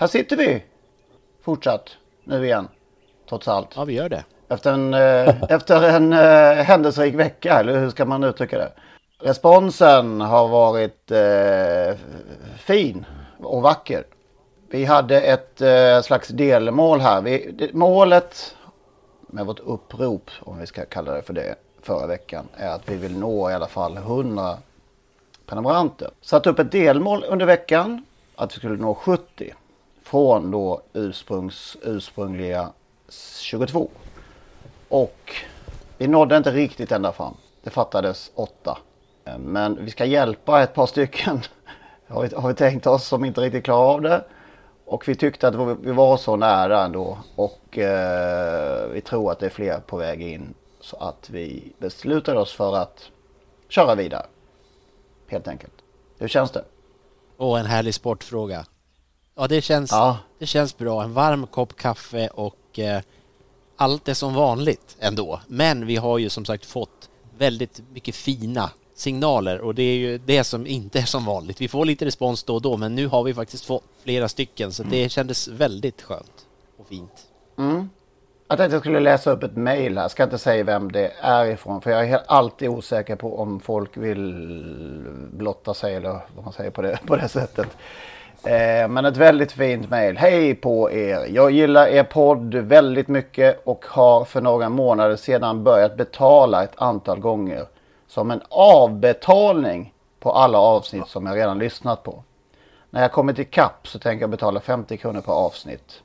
Här sitter vi fortsatt nu igen, trots allt. Ja, vi gör det. Efter en, eh, efter en eh, händelserik vecka, eller hur ska man uttrycka det? Responsen har varit eh, fin och vacker. Vi hade ett eh, slags delmål här. Vi, det, målet med vårt upprop, om vi ska kalla det för det, förra veckan är att vi vill nå i alla fall 100 prenumeranter. Satt upp ett delmål under veckan att vi skulle nå 70 från då ursprungs, ursprungliga 22. Och vi nådde inte riktigt ända fram. Det fattades 8. Eh, men vi ska hjälpa ett par stycken har vi, har vi tänkt oss som inte riktigt klarar av det. Och vi tyckte att vi var så nära ändå och eh, vi tror att det är fler på väg in. Så att vi beslutade oss för att köra vidare. Helt enkelt. Hur känns det? Åh, en härlig sportfråga. Ja, det känns, Ja. det känns bra. En varm kopp kaffe och eh, allt är som vanligt ändå. Men vi har ju som sagt fått väldigt mycket fina signaler och det är ju det som inte är som vanligt. Vi får lite respons då och då, men nu har vi faktiskt fått flera stycken så det kändes väldigt skönt och fint. Jag tänkte att jag skulle läsa upp ett mejl här. Jag ska inte säga vem det är ifrån. För jag är alltid osäker på om folk vill blotta sig eller vad man säger på det, på det sättet. Eh, men ett väldigt fint mejl. Hej på er! Jag gillar er podd väldigt mycket och har för några månader sedan börjat betala ett antal gånger som en avbetalning på alla avsnitt som jag redan lyssnat på. När jag kommit ikapp så tänker jag betala 50 kronor per avsnitt.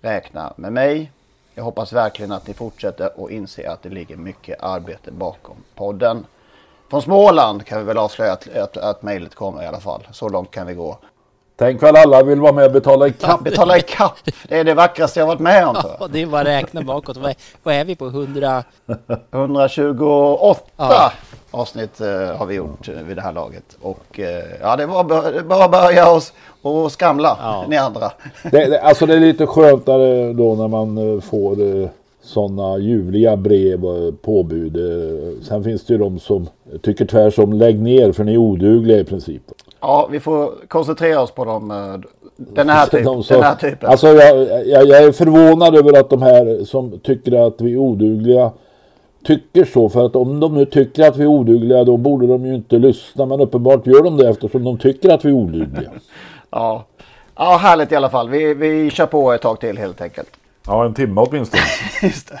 Räkna med mig. Jag hoppas verkligen att ni fortsätter och inser att det ligger mycket arbete bakom podden. Från Småland kan vi väl avslöja att, att, att mejlet kommer i alla fall. Så långt kan vi gå. Tänk väl alla vill vara med och betala i kapp. Betala i kapp. Det är det vackraste jag varit med om. Ja, det är bara att räkna bakåt. Vad är, vad är vi på? 100? 128 Ja. avsnitt eh, har vi gjort vid det här laget. Och eh, ja, det var bara, att börja oss och skramla Ja. ni andra. Det, det, alltså det är lite skönare då när man eh, får eh, sådana ljuvliga brev och påbud. Sen finns det ju de som tycker tvärsom lägg ner för ni är odugliga i princip. Ja, vi får koncentrera oss på dem. eh, Den här, typ, De som- den här typen. Alltså jag, jag, jag är förvånad över att de här som tycker att vi är odugliga tycker så. För att om de nu tycker att vi är odugliga då borde de ju inte lyssna. Men uppenbart gör de det eftersom de tycker att vi är odugliga. Ja. ja, härligt i alla fall. Vi, vi kör på ett tag till helt enkelt. Ja, en timme åtminstone. Just det.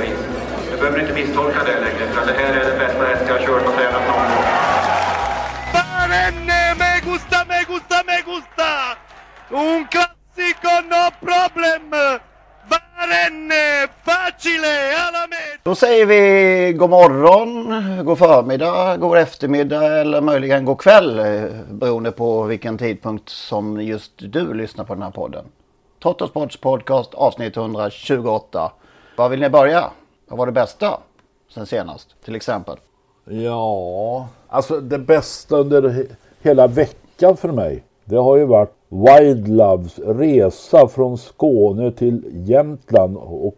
vis. Du behöver inte misstolka det längre, för det här är den bästa häst jag har kört och tränat någon gång. Barenne, me gusta, me gusta, me gusta. Un classico, no problem. Barenne, facile, alla med. Då säger vi god morgon, god förmiddag, god eftermiddag eller möjligen god kväll eh, beroende på vilken tidpunkt som just du lyssnar på den här podden. Trottosports podcast avsnitt 128. Var vill ni börja? Vad var det bästa sen senast till exempel? Ja, alltså det bästa under he- hela veckan för mig. Det har ju varit Wildloves resa från Skåne till Jämtland. Och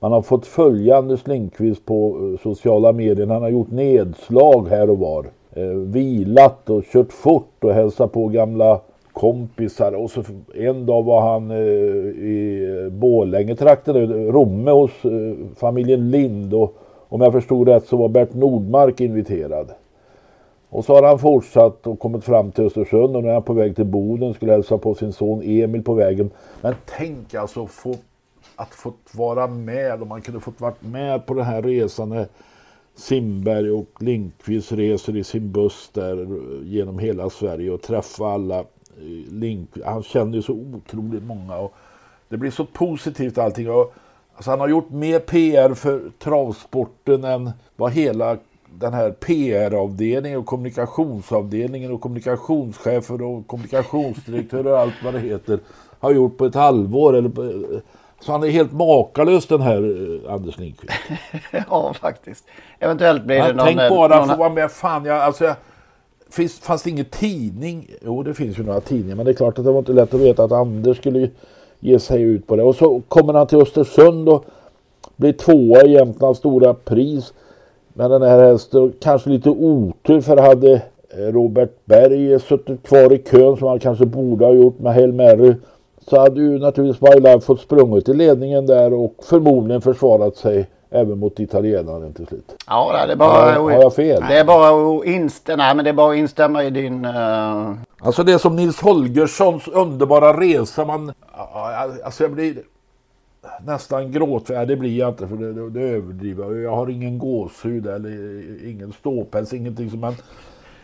man har fått följa Anders Lindqvist på eh, sociala medier. Han har gjort nedslag här och var. Eh, vilat och kört fort och hälsat på gamla kompisar. Och så en dag var han eh, i Borlänge-trakten, eh, Romme hos eh, familjen Lind. Och om jag förstod rätt så var Bert Nordmark inviterad. Och så har han fortsatt och kommit fram till Östersund och nu är han på väg till Boden. Skulle hälsa på sin son Emil på vägen. Men tänk alltså få, att få vara med. Om man kunde fått varit med på den här resan när Simberg och Linkvist reser i sin buss där eh, genom hela Sverige och träffa alla. Link, han känner ju så otroligt många och det blir så positivt allting. Och, alltså han har gjort mer PR för travsporten än vad hela den här PR-avdelningen och kommunikationsavdelningen och kommunikationschefer och kommunikationsdirektörer och allt vad det heter har gjort på ett halvår. Eller på, så han är helt makalös den här eh, Anders Lindqvist. ja, faktiskt. Eventuellt blir det någon... tänk eh, bara någon... få vara med. Fan, jag, alltså jag, finns, fanns det ingen tidning? Jo, det finns ju några tidningar. Men det är klart att det var inte lätt att veta att Anders skulle ge sig ut på det. Och så kommer han till Östersund och blir tvåa i Jämtlands stora pris. Men den här hästen, kanske lite otur för hade eh, Robert Berg suttit kvar i kön som han kanske borde ha gjort med Hail Mary. Så hade ju naturligtvis My Life fått sprungit i ledningen där och förmodligen försvarat sig även mot italienaren till slut. Ja, det är bara... Har, har jag fel? Det är bara att instämma, nej, men det är bara att instämma i din... eh, Alltså det är som Nils Holgerssons underbara resa. Man, alltså jag blir nästan gråtfärdig. Det blir jag inte för det, det, det överdriver. Jag har ingen gåshud eller ingen ståpäls, ingenting som man...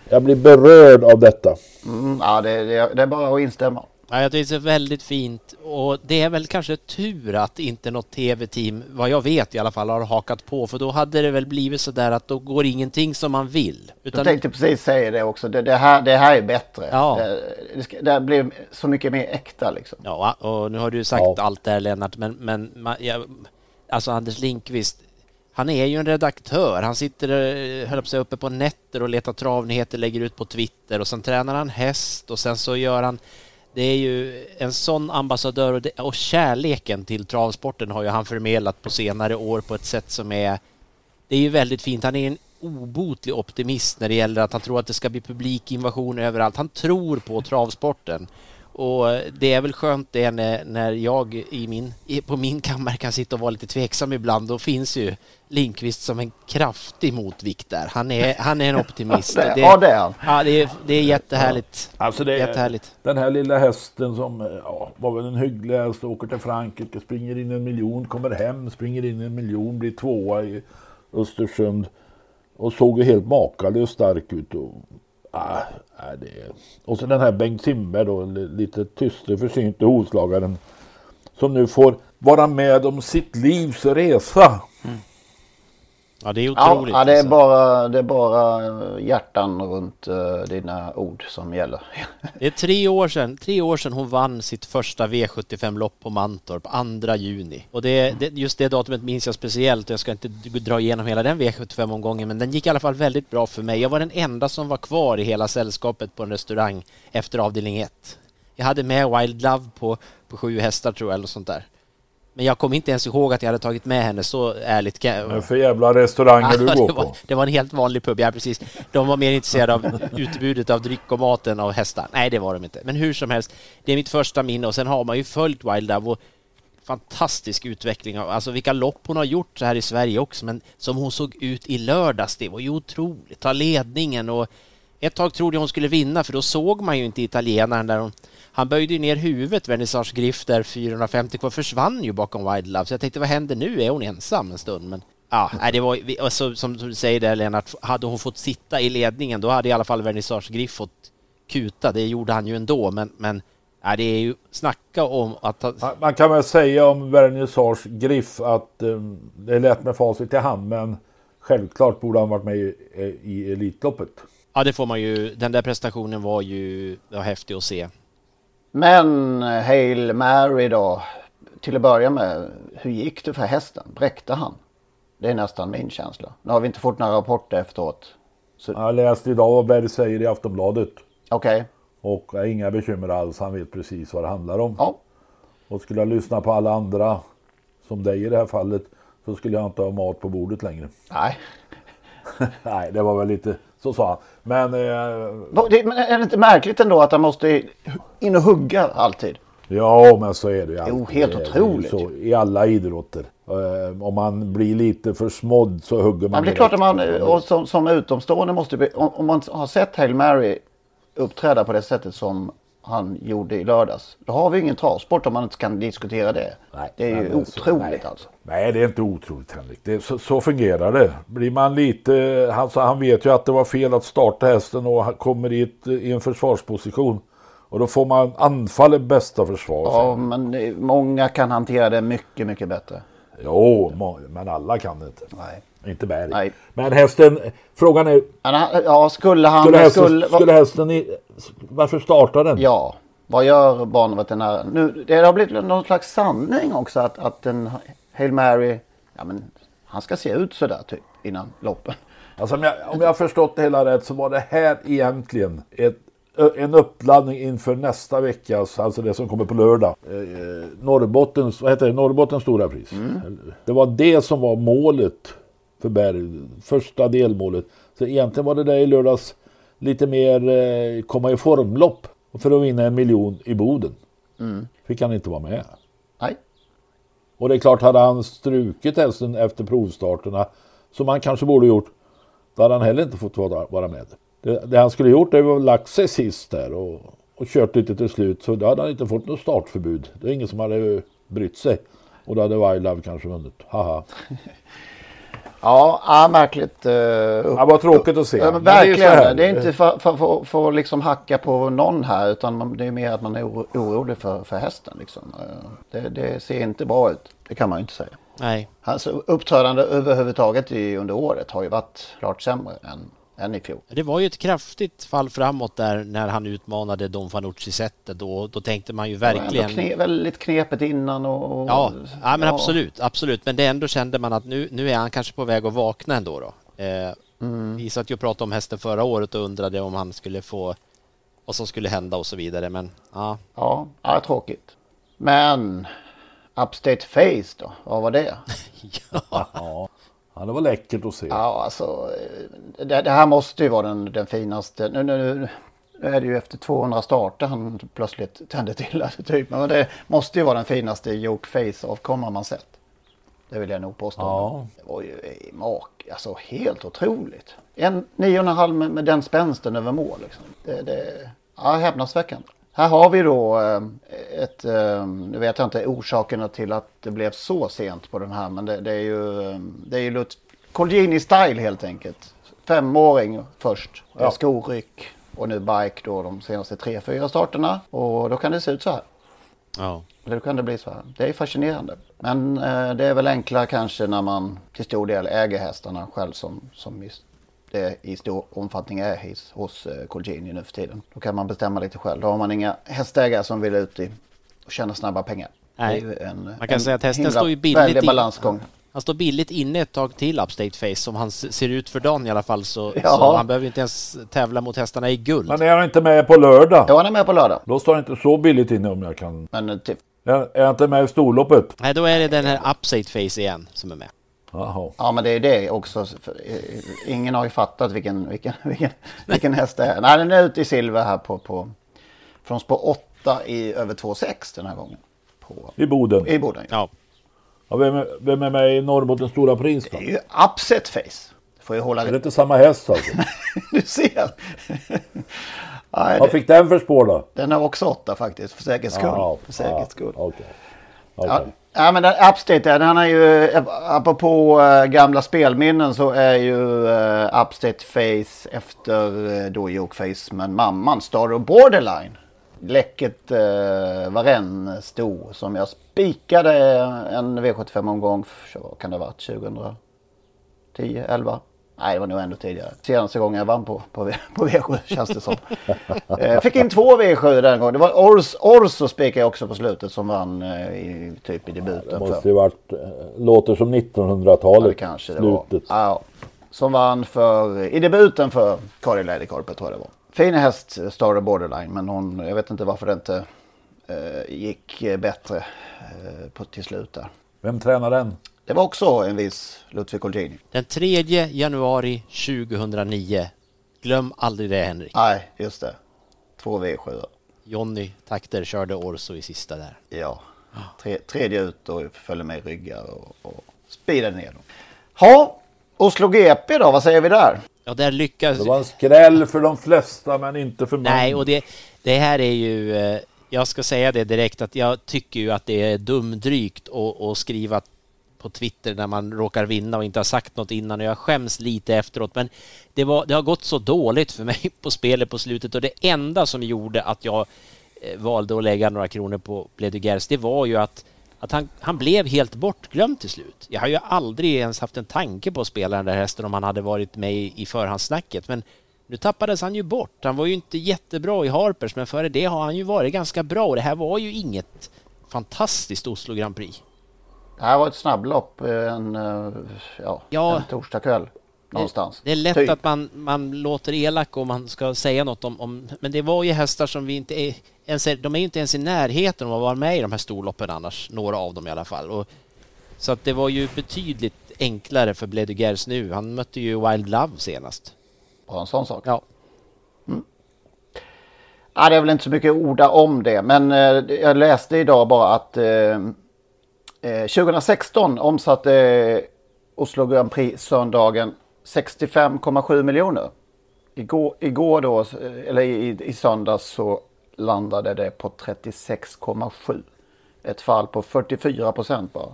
Jag blir berörd av detta. Mm, ja, det, det, det är bara att instämma. Ja, jag tycker det är väldigt fint och det är väl kanske tur att inte något tv-team, vad jag vet i alla fall, har hakat på för då hade det väl blivit så där att då går ingenting som man vill. Jag tänkte precis säga det också. Det, det, här, det här är bättre. Ja. Det, det, det blir så mycket mer äkta liksom. Ja, och nu har du sagt allt där Lennart, men, men man, jag, alltså Anders Linkvist, han är ju en redaktör. Han sitter eh, höll sig uppe på nätter och letar travnyheter, lägger ut på Twitter och sen tränar han häst och sen så gör han det är ju en sån ambassadör och, det, och kärleken till travsporten har ju han förmedlat på senare år på ett sätt som är det är ju väldigt fint. Han är en obotlig optimist när det gäller att han tror att det ska bli publikinvasion överallt. Han tror på travsporten. Och det är väl skönt det när, när jag i min, på min kammare kan sitta och vara lite tveksam ibland. Då finns ju Linkvist som en kraftig motvikt där. Han är, han är en optimist. Det- ja, det är han. Ja, det är, det är jättehärligt. Alltså det, Jättehärligt. Den här lilla hästen som ja, var väl en hygglig häst, åker till Frankrike, springer in en miljon, kommer hem, springer in en miljon, blir tvåa i Östersund. Och såg ju helt makalöst stark ut. Och, ah, Nej, det, och så den här Bengt Simberg då, lite lite tyste försynte hovslagaren. Som nu får vara med om sitt livs resa. Ja, det är otroligt. ja, det, är alltså. bara, det är bara hjärtan runt eh, dina ord som gäller. Det är tre år sedan, tre år sedan hon vann sitt första V75-lopp på Mantorp, 2 juni. Och det, det, just det datumet minns jag speciellt. Jag ska inte dra igenom hela den V75-omgången, men den gick i alla fall väldigt bra för mig. Jag var den enda som var kvar i hela sällskapet på en restaurang efter avdelning 1. Jag hade med Wild Love på, på sju hästar tror jag, eller sånt där. Men jag kom inte ens ihåg att jag hade tagit med henne, så ärligt kan jag... Men för jävla restauranger du Ja, går det, var, på. det var en helt vanlig pub, ja precis. De var mer intresserade av utbudet av dryck och maten av hästar. Nej, det var de inte. Men hur som helst, det är mitt första minne och sen har man ju följt Wild Love och fantastisk utveckling. av- Alltså vilka lopp hon har gjort så här i Sverige också, men som hon såg ut i lördags, det var ju otroligt. Ta ledningen och ett tag trodde jag hon skulle vinna för då såg man ju inte italienaren där hon han böjde ju ner huvudet, Vernissage Griff, där 450 kvar, försvann ju bakom Wild Love. Så jag tänkte, vad händer nu? Är hon ensam en stund? Men ja, nej, det var alltså, som du säger där Lennart, hade hon fått sitta i ledningen då hade i alla fall Vernissage Griff fått kuta. Det gjorde han ju ändå, men, men ja, det är ju snacka om att... ha- Man- Man kan väl säga om Vernissage Griff att um, det är lätt med facit i hand men självklart borde han varit med i, eh, i Elitloppet. Ja, det får man ju. Den där prestationen var ju var häftig att se. Men Hail Mary då. Till att börja med, hur gick det för hästen? Bräckte han? Det är nästan min känsla. Nu har vi inte fått några rapporter efteråt. Så, Jag läste idag vad Berg säger i Aftonbladet. Okej. Och är inga bekymmer alls. Han vet precis vad det handlar om. Ja. Och skulle jag lyssna på alla andra, som dig i det här fallet, så skulle jag inte ha mat på bordet längre. Nej. Nej, det var väl lite, så sa han. Men eh, det- Men är det inte märkligt ändå att han måste in och hugga alltid? ja, men så är det ju alltid. Jo, helt otroligt. Så, I alla idrotter. Eh, om man blir lite för smådd så hugger man Men det är klart att man, direkt. och som, som utomstående måste om man har sett Hail Mary uppträda på det sättet som han gjorde i lördags. Då har vi ingen travsport om man inte kan diskutera det. Nej, det är ju otroligt nej. alltså. Nej, det är inte otroligt Henrik. Det, är- så, så fungerar det. Blir man lite... Han, så han vet ju att det var fel att starta hästen och han kommer i, ett, i en försvarsposition. Och då får man anfall i bästa försvar. Ja, men det- många kan hantera det mycket, mycket bättre. Jo, må- men alla kan det inte. Nej. Inte Berg. Nej. Men hästen, frågan är, ja, skulle han... skulle hästen, skulle, skulle hästen i, varför startar den? Ja, vad gör banveterinären? Nu, det har blivit någon slags sanning också att, att en Hail Mary, ja men han ska se ut sådär typ innan loppen. Alltså, om, jag, om jag har förstått det hela rätt så var det här egentligen ett, en uppladdning inför nästa veckas, alltså det som kommer på lördag. Eh, Norrbottens, vad heter det? Norrbottens stora pris. Det var det som var målet för Berg, första delmålet. Så egentligen var det där i lördags lite mer eh, komma i formlopp för att vinna en miljon i Boden. Fick han inte vara med. Nej, Och det är klart, hade han strukit hästen efter provstarterna, som han kanske borde gjort, då hade han heller inte fått vara med. Det, det han skulle gjort är att lagt sig sist där och, och kört lite till slut, så då hade han inte fått något startförbud. Det är ingen som hade brytt sig. Och då hade Wildlove kanske vunnit. Haha. ja, ja märkligt. Uh, Ja, vad tråkigt att se. Ja, men Men det är verkligen. Det är, inte för, för, för, för att liksom hacka på någon här utan man, det är mer att man är oro, orolig för, för hästen. Liksom. Eh, Det, det ser inte bra ut. Det kan man ju inte säga. Nej, Hans uppträdande överhuvudtaget i, under året har ju varit klart sämre än, än i fjol. det var ju ett kraftigt fall framåt där när han utmanade Don Fanucci sättet. Då, då tänkte man ju Det var verkligen... Kne, väldigt knepet innan och... och Ja, ja men ja. absolut, absolut. Men det ändå kände man att nu, nu är han kanske på väg att vakna ändå då. Eh, Mm. Vi satt ju och pratade om hästen förra året och undrade om han skulle få vad som skulle hända och så vidare. Men ja, Ja, ja, tråkigt. Men Upstate Face då? Vad var det? Ja, det var läckert att se. Ja, alltså eh, det, det här måste ju vara den, den finaste. Nu, nu, nu är det ju efter 200 starter han plötsligt tände till typ. Men det måste ju vara den finaste Joke Face avkomma man sett. Det vill jag nog påstå. Ja. Det var ju mak, alltså helt otroligt. En nio och en halv med, med den spänsten över mål liksom. Det, det, ja, häpnadsväckande. Här har vi då eh, ett, eh, nu vet jag inte orsakerna till att det blev så sent på den här, men det, det är ju, eh, det är ju Lut- Colgjini style helt enkelt. Femåring först, Ja. skoryck och nu bike då de senaste tre, fyra starterna. Och då kan det se ut så här. ja. Då kan det bli så här. Det är fascinerande. Men eh, det är väl enklare kanske när man till stor del äger hästarna själv som, som det i stor omfattning är hos, hos eh, Colgjini nu för tiden. Då kan man bestämma lite själv. Då har man inga hästägare som vill ut i och tjäna snabba pengar. Nej. Det är ju en, Man kan en säga att hästen står ju billigt balansgång. Han står billigt inne ett tag till Upstate Face som han ser ut för dagen i alla fall så, Ja. så han behöver inte ens tävla mot hästarna i guld. Men är han inte med på lördag? Ja, han är med på lördag. Då står han inte så billigt inne om jag kan... Men eh, Är är han inte med i storloppet? Nej, då är det den här Upstate Face igen som är med. Jaha. Ja men det är det också. Eh, Ingen har ju fattat vilken, vilken, vilken, vilken häst det är. Nej den är ute i silver här på, på från spår 8 i över 2,6 den här gången. På, I Boden. I Boden. Ja. Ja, Ja, vem, är, vem är med i Norrbottens stora pris då? Det är ju upset face. Får ju hålla Är det inte samma häst alltså? Du ser. Nej, Vad fick den för spår då? den är också 8 faktiskt för säkerhets skull. Ja, för säkerhets skull. ja, Okej. Ja, Okej ja men den Upstate, den är ju, apropå äh, gamla spelminnen så är ju eh, äh, Upstate Face efter äh, då Jokeface men mamman Star of Borderline. Läcket äh, varen stod som jag spikade en V75-omgång, vad kan det ha varit, 2010, 11? Nej, det var nog ändå tidigare. Senaste gången jag vann på, på, på V7 känns det som. Eh, fick in två V7 den gången. Det var Ors, Orso spikade jag också på slutet som vann eh, i, typ i Det debuten. måste för. ju varit, eh, låter som Ja, det 1900-talet. kanske det var. Slutet. Ja, som vann för, i debuten för Kari Läderkorpe tror jag det var. Fin häst, Star Borderline, men hon, jag vet inte varför det inte eh, gick eh, bättre eh, på, till slut där. Vem tränar den? Det var också en viss Ludvig Colgjini. den 3 januari 2009. Glöm aldrig det Henrik. Nej, just det. Två V7. Jonny Takter körde Orso i sista där. Ja. Tre, tredje ut och följde med ryggar och, och speedade ner dem. Ja, Oslo GP då, vad säger vi där? Ja, där lyckas... Det var en skräll för de flesta men inte för mig. Nej, och det, det här är ju... eh, Jag ska säga det direkt att jag tycker ju att det är dumdrygt att, att skriva på Twitter när man råkar vinna och inte har sagt något innan och jag skäms lite efteråt. Men det, var, det har gått så dåligt för mig på spelet på slutet och det enda som gjorde att jag eh, valde att lägga några kronor på Bledugers, det var ju att, att han, han blev helt bortglömd till slut. Jag har ju aldrig ens haft en tanke på att spela den där hästen om han hade varit med i, i förhandssnacket. Men nu tappades han ju bort. Han var ju inte jättebra i Harpers, men före det har han ju varit ganska bra och det här var ju inget fantastiskt Oslo Grand Prix. Det här var ett snabblopp en, eh, ja, Ja. en torsdagkväll någonstans. Det är lätt Typ. att man, man låter elak om man ska säga något om, om... Men det var ju hästar som vi inte är... Ens, de är ju inte ens i närheten av att vara med i de här storloppen annars. Några av dem i alla fall. Och, så att det var ju betydligt enklare för Bledugers nu. Han mötte ju Wild Love senast. Bara en sån sak. Ja. Ja, det är väl inte så mycket att orda om det, men eh, jag läste idag bara att eh, Eh, 2016 omsatte eh, Oslo Grand Prix söndagen 65,7 miljoner. Igår, igår då, eh, eller i, i söndags så landade det på 36,7. Ett fall på 44 procent bara.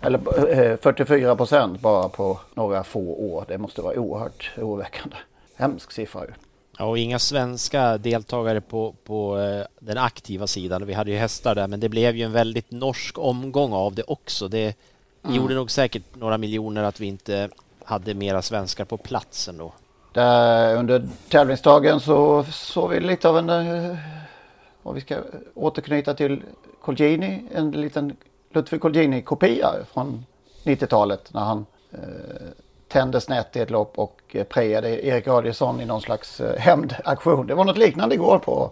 Eller 44 procent bara på några få år. Det måste vara oerhört oroväckande. Hemsk siffra ju. Ja, och inga svenska deltagare på, på eh, den aktiva sidan. Vi hade ju hästar där, men det blev ju en väldigt norsk omgång av det också. Det gjorde nog säkert några miljoner att vi inte hade mera svenskar på platsen då. Där under tävlingsdagen så såg vi lite av en, eh, om vi ska återknyta till Colgjini, en liten Ludvig Colgjini-kopia från 90-talet när han eh, tände snett i ett lopp och eh, prejade Erik Adielsson i någon slags eh, hämndaktion. Det var något liknande igår på,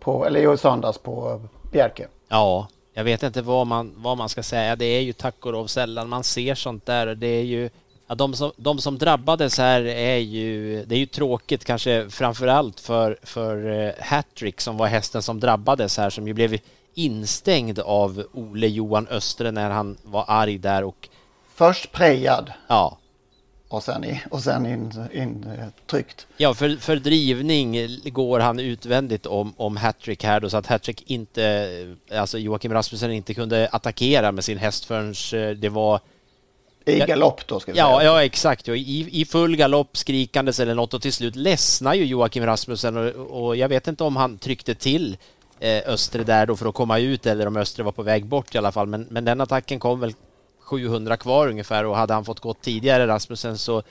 på eller i söndags på eh, Bjerke. Ja, jag vet inte vad man, vad man ska säga. Det är ju tack och lov sällan man ser sånt där. Det är ju, ja, de, som, de som drabbades här är ju, det är ju tråkigt kanske framför allt för, för Hattrick som var hästen som drabbades här som ju blev instängd av Ole Johan Östre när han var arg där och Först prejad ja, och sen, i, och sen in, in, eh. Ja, för, för drivning går han utvändigt om, om hattrick här då, så att hattrick inte, alltså Joakim Rasmussen inte kunde attackera med sin häst förrän eh, det var I galopp då ska vi Ja, säga. ja exakt. Ja, I, I full galopp, skrikandes eller något och till slut ledsnar ju Joakim Rasmussen och, och jag vet inte om han tryckte till eh, Östre där då för att komma ut eller om Östre var på väg bort i alla fall. Men, men den attacken kom väl 700 kvar ungefär och hade han fått gått tidigare Rasmussen så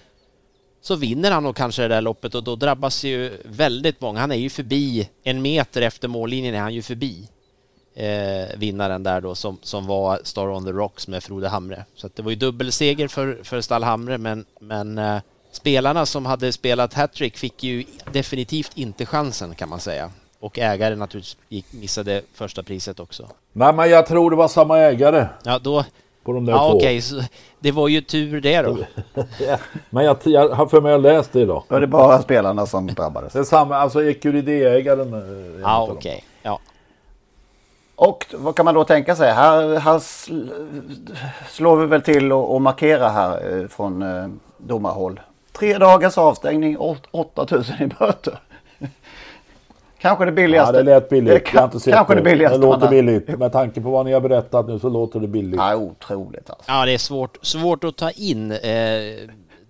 så vinner han nog kanske det där loppet och då drabbas ju väldigt många. Han är ju förbi en meter efter mållinjen är han ju förbi eh, vinnaren där då som, som var Star on the Rocks med Frode Hamre. Så det var ju dubbelseger för, för Stall Hamre men, men eh, spelarna som hade spelat hattrick fick ju definitivt inte chansen kan man säga. Och ägaren naturligtvis gick, missade första priset också. Nej men jag tror det var samma ägare Ja, då... på de där Ja, två. okej, så det var ju tur det då. Men jag, jag har för mig att jag läst det idag. Då är det bara spelarna som drabbades. Det är samma, alltså Ecuridé-ägaren. eh, Ja, okej. Ja. Och vad kan man då tänka sig? Här, här sl- slår vi väl till och, och markera här eh, från eh, domarhåll. Tre dagars avstängning, åt- 8000 i böter. Kanske det Ja, billigaste. det lät billigt. Det Jag har kan, inte sett kanske det billigaste. Det låter billigt. Med tanke på vad ni har berättat nu så låter det billigt. Ja, otroligt alltså. Ja, det är svårt, svårt att ta in. Eh,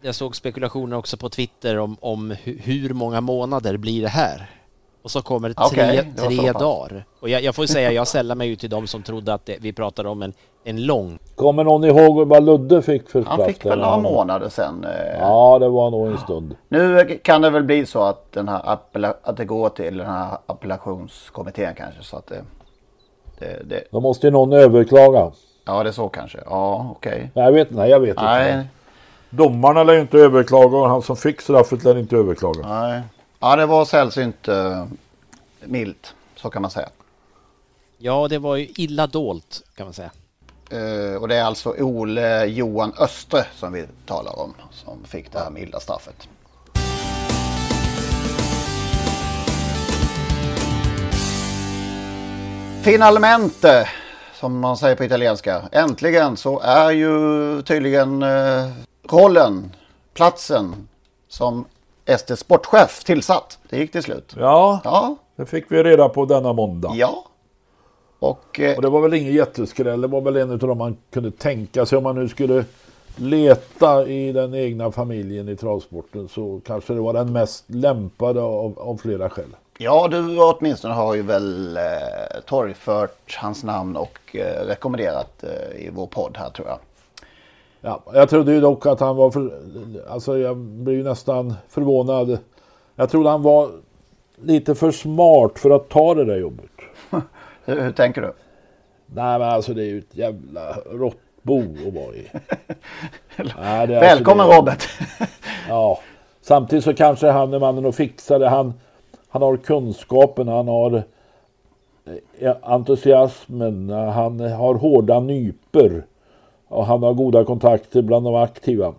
jag såg spekulationer också på Twitter om, om hu- hur många månader blir det här? Och så kommer det tre, det så tre dagar. Och jag, jag får säga, jag sällar mig ju till de som trodde att det, vi pratade om en, en lång. Kommer någon ihåg vad Ludde fick för Han straff? fick väl några han- månader sen. eh, Ja, det var nog en stund. Nu kan det väl bli så att, den här att det går till den här appellationskommittén kanske. Så att det, det, det, Då måste ju någon överklaga. ja, det är så kanske. Ja, okej. Nej, jag vet, nej, jag vet inte. Nej, Domarna lär ju inte överklaga och han som fick straffet lär inte överklaga. nej. Ja, det var sällsynt uh, milt. Så kan man säga. Ja, det var ju illa dolt kan man säga. Eh, och det är alltså Ole Johan Östre som vi talar om. Som fick det här milda straffet. Finalmente som man säger på italienska. Äntligen så är ju tydligen eh, rollen, platsen som SDs sportchef tillsatt. Det gick till slut. Ja, Ja, det fick vi reda på denna måndag. ja. Och eh, Och det var väl ingen jätteskräll. Det var väl en av dem man kunde tänka sig om man nu skulle leta i den egna familjen i travsporten så kanske det var den mest lämpade av, av flera skäl. ja, du åtminstone har ju väl eh, torgfört hans namn och eh, rekommenderat eh, i vår podd här tror jag. Ja, jag trodde ju dock att han var för, alltså jag blev ju nästan förvånad. Jag trodde han var lite för smart för att ta det där jobbet. Hur, hur tänker du? Nej men alltså det är ju ett jävla råttbo att vara i. Nej, det är Välkommen alltså det- Robert! Ja, samtidigt så kanske han är mannen att fixa det. Han, han har kunskapen, han har eh, entusiasmen, han har hårda nyper och han har goda kontakter bland de aktiva.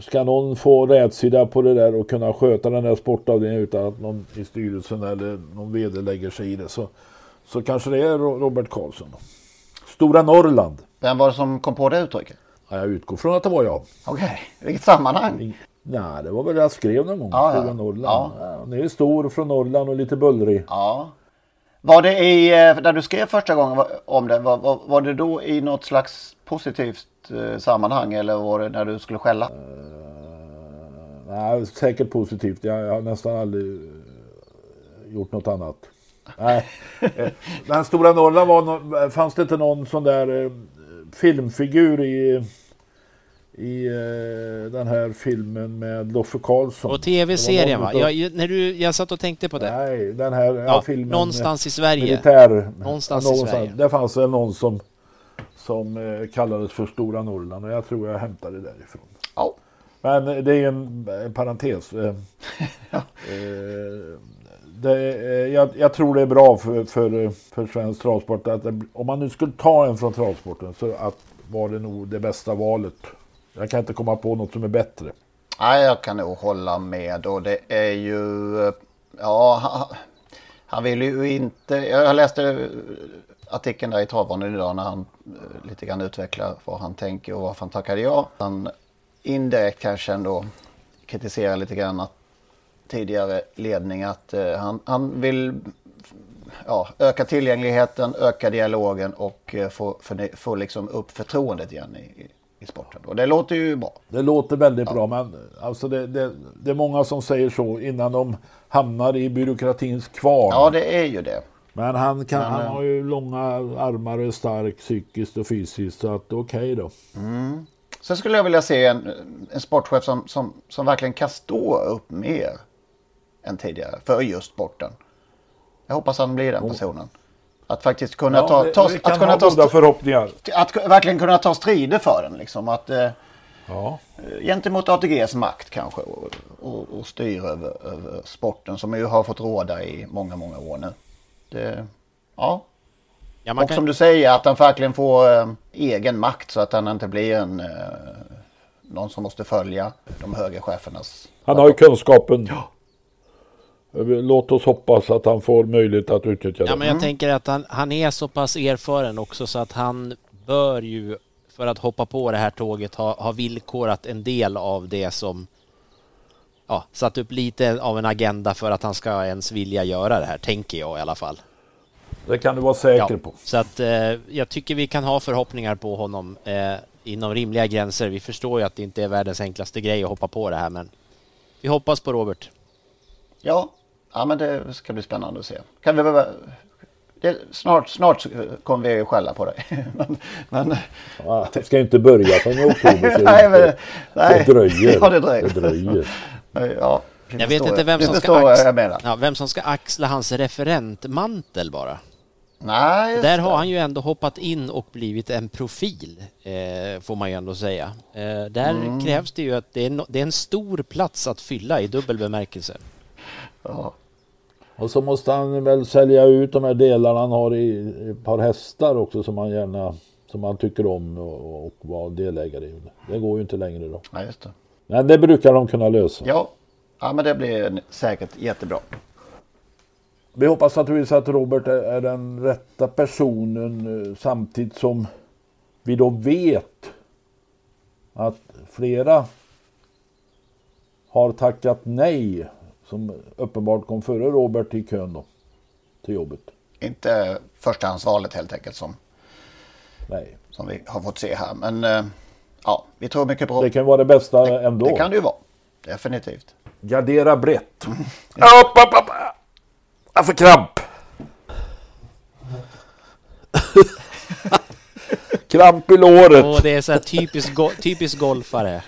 Ska någon få rätsida på det där och kunna sköta den där sportavdelningen utan att någon i styrelsen eller någon vd lägger sig i det så, så kanske det är Ro- Robert Karlsson. Stora Norrland. Vem var det som kom på det uttrycket? Ja, jag utgår från att det var jag. Okej, vilket sammanhang? Nej, det var väl jag skrev någon gång. Ja, ja. Stora Norrland. Ja. Ja. är stor från Norrland och lite bullrig. Ja. Var det i, eh, när du skrev första gången om det, var, var, var det då i något slags positivt eh, sammanhang eller var det när du skulle skälla? Nej, säkert positivt. Jag, jag har nästan aldrig eh, gjort något annat. Nej. Men Stora Norrland var fanns det inte någon sån där filmfigur i, i eh, den här filmen med Loffe Karlsson? Och tv-serien va? Någon Jag, när du, jag satt och tänkte på det. Nej, den här ja, Ja, filmen. någonstans i Sverige. Militär. Någonstans i Sverige. Det fanns väl någon som, som eh, kallades för Stora Norrland och jag tror jag hämtade det därifrån. Ja. Men det är en, en parentes. Eh, eh, det, eh, jag, jag tror det är bra för, för, för svensk travsport att om man nu skulle ta en från travsporten så att var det nog det bästa valet. Jag kan inte komma på något som är bättre. Nej, jag kan nog hålla med och det är ju, ja, han, vill ju inte, jag läste artikeln där i Travbanan idag när han eh, lite grann utvecklar vad han tänker och varför han tackade ja. Han indirekt kanske ändå kritiserar lite grann att tidigare ledning att eh, han, han vill ja, öka tillgängligheten, öka dialogen och eh, få, få, få liksom upp förtroendet igen i, i, sporten. Och det låter ju bra. Det låter väldigt bra men alltså det, det, det är många som säger så innan de hamnar i byråkratins kvarn. Ja, det är ju det. Men han, kan, Men, han eh, har ju långa armar och är stark psykiskt och fysiskt så att okej då. Sen skulle jag vilja se en, en sportchef som, som, som verkligen kan stå upp mer än tidigare för just sporten. Jag hoppas han blir den personen. Att faktiskt kunna Ja, ta, ta, att kunna ta, goda förhoppningar. att verkligen kunna ta strider för den. Liksom. Att, eh, Ja. gentemot ATGs makt kanske och, och, och styra över, över sporten som ju har fått råda i många, många år nu. Det, ja. Ja, och kan, som du säger att han verkligen får eh, egen makt så att han inte blir en, eh, någon som måste följa de höga chefernas. Han har ju kunskapen. Låt oss hoppas att han får möjlighet att utnyttja ja, det. men jag tänker att han, han är så pass erfaren också så att han bör ju för att hoppa på det här tåget ha, ha villkorat en del av det som ja, satt upp lite av en agenda för att han ska ens vilja göra det här, tänker jag i alla fall. Det kan du vara säker på. Så att eh, jag tycker vi kan ha förhoppningar på honom eh, inom rimliga gränser. Vi förstår ju att det inte är världens enklaste grej att hoppa på det här, men vi hoppas på Robert. Ja, ja men det ska bli spännande att se. Kan vi behöva... Det, snart, snart kommer vi ju skälla på dig. men, men, Ja, det ska ju inte börja förrän i oktober. så nej, men, nej. det dröjer. Ja, det dröjer. Det dröjer. Ja, du Jag vet inte vem som, ska jag axla, ja, vem som ska axla hans referentmantel bara. Nej, Där har han ju ändå hoppat in och blivit en profil, eh, får man ju ändå säga. Eh, där Mm. krävs det ju att det är, no, det är en stor plats att fylla i dubbel bemärkelse. Ja. Och så måste han väl sälja ut de här delarna han har i ett par hästar också som han gärna som han tycker om och, och vara delägare i. Det går ju inte längre då. ja, just det. Men det brukar de kunna lösa. Ja. ja, men det blir säkert jättebra. vi hoppas naturligtvis att Robert är, är den rätta personen eh, samtidigt som vi då vet att flera har tackat nej som uppenbart kom före Robert i kön då till jobbet. Inte förstahandsvalet helt enkelt som, Nej. som vi har fått se här. Men eh, ja, vi tror mycket på... Det kan vara det bästa ändå. Det kan det ju vara. Definitivt. Gardera brett. Upp, upp, upp. Jag får kramp. kramp i låret. Och det är så här typiskt, go typisk golfare.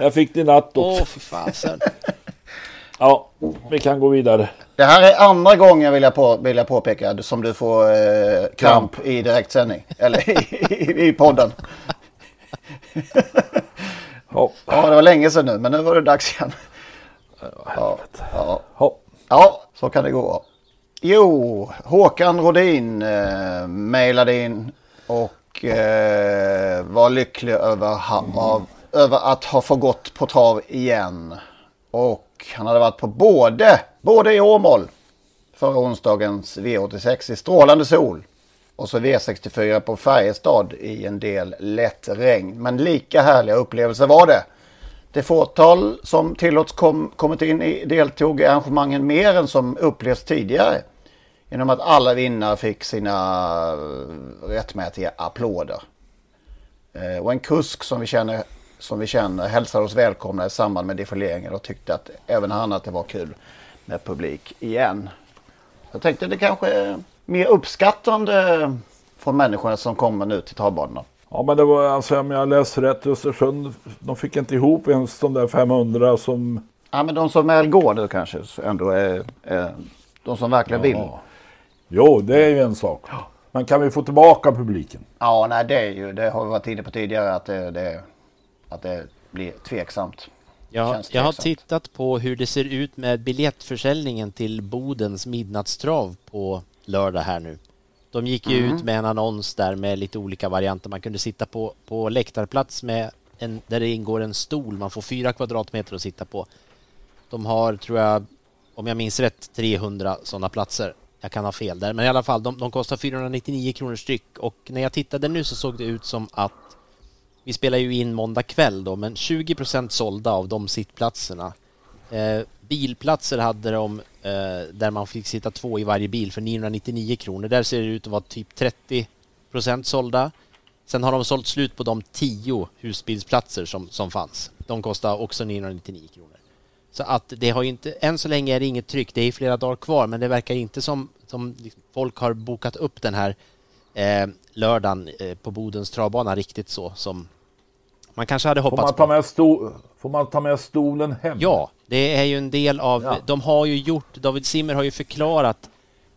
Jag fick det i natt också. Åh, fy fasen. Ja, vi kan gå vidare. Det här är andra gången vill jag, på, vill jag påpeka som du får eh, kramp i direktsändning. Eller i, i, i podden. Ja. Ja, det var länge sedan nu, men nu var det dags igen. Ja, ja. Ja. ja så kan det gå. Jo, Håkan Rodin eh, mejlade in och eh, var lycklig över, ha, av, över att ha fått gått på trav igen. Och han hade varit på både, både i Åmål förra onsdagens V86 i strålande sol. Och så V64 på Färjestad i en del lätt regn. Men lika härliga upplevelser var det. Det fåtal som tillåts kom, kommit in i deltog i arrangemangen mer än som upplevts tidigare. Genom att alla vinnare fick sina eh, rättmätiga applåder. Eh, och en kusk som vi känner, som vi känner hälsade oss välkomna i samband med defileringen och tyckte att även han att det var kul med publik igen. Jag tänkte det kanske är mer uppskattande från människorna som kommer nu till travbanorna. Ja men det var alltså om jag läst rätt Östersund. De fick inte ihop ens de där 500 som. Ja men de som väl går nu kanske ändå är, är de som verkligen vill. Ja. Jo det är ju en sak. Men kan vi få tillbaka publiken? Ja nej det är ju det har vi varit inne på tidigare att det, det, att det blir tveksamt. Ja, Känns jag har tveksamt. tittat på hur det ser ut med biljettförsäljningen till Bodens midnattstrav på lördag här nu. De gick ju Mm. ut med en annons där med lite olika varianter. Man kunde sitta på, på läktarplats med en, där det ingår en stol. Man får fyra kvadratmeter att sitta på. De har, tror jag, om jag minns rätt, 300 sådana platser. Jag kan ha fel där, men i alla fall, de, de kostar 499 kronor styck och när jag tittade nu så såg det ut som att vi spelar ju in måndag kväll då, men 20% sålda av de sittplatserna. Eh, bilplatser hade de eh, där man fick sitta två i varje bil för 999 kronor. Där ser det ut att vara typ 30% sålda. Sen har de sålt slut på de 10 husbilsplatser som, som fanns. De kostar också 999 kronor. Så att det har ju inte, än så länge är det inget tryck, det är flera dagar kvar, men det verkar inte som, som folk har bokat upp den här eh, lördagen eh, på Bodens travbana riktigt så som man kanske hade Får hoppats man ta med, sto får man ta med stolen hem? Ja, det är ju en del av... Ja. De har ju gjort... David Simmer har ju förklarat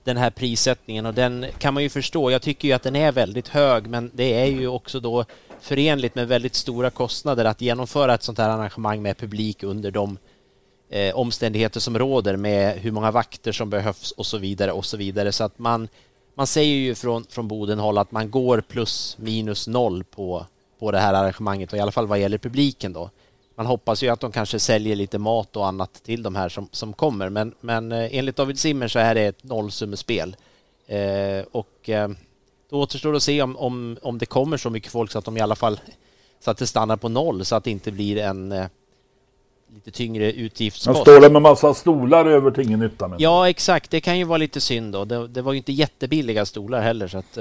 den här prissättningen och den kan man ju förstå. Jag tycker ju att den är väldigt hög men det är ju också då förenligt med väldigt stora kostnader att genomföra ett sånt här arrangemang med publik under de eh, omständigheter som råder med hur många vakter som behövs och så vidare och så vidare. Så att man, man säger ju från, från Bodenhåll att man går plus minus noll på, på det här arrangemanget och i alla fall vad gäller publiken då. Man hoppas ju att de kanske säljer lite mat och annat till de här som, som kommer men, men eh, enligt David Simmer så är det ett nollsummespel. Eh, och eh, då återstår det att se om, om, om det kommer så mycket folk så att de i alla fall så att det stannar på noll så att det inte blir en eh, lite tyngre Men utgiftspost. står det med massa stolar över till ingen nytta med. Ja, exakt. Det kan ju vara lite synd då. Det, det var ju inte jättebilliga stolar heller så att...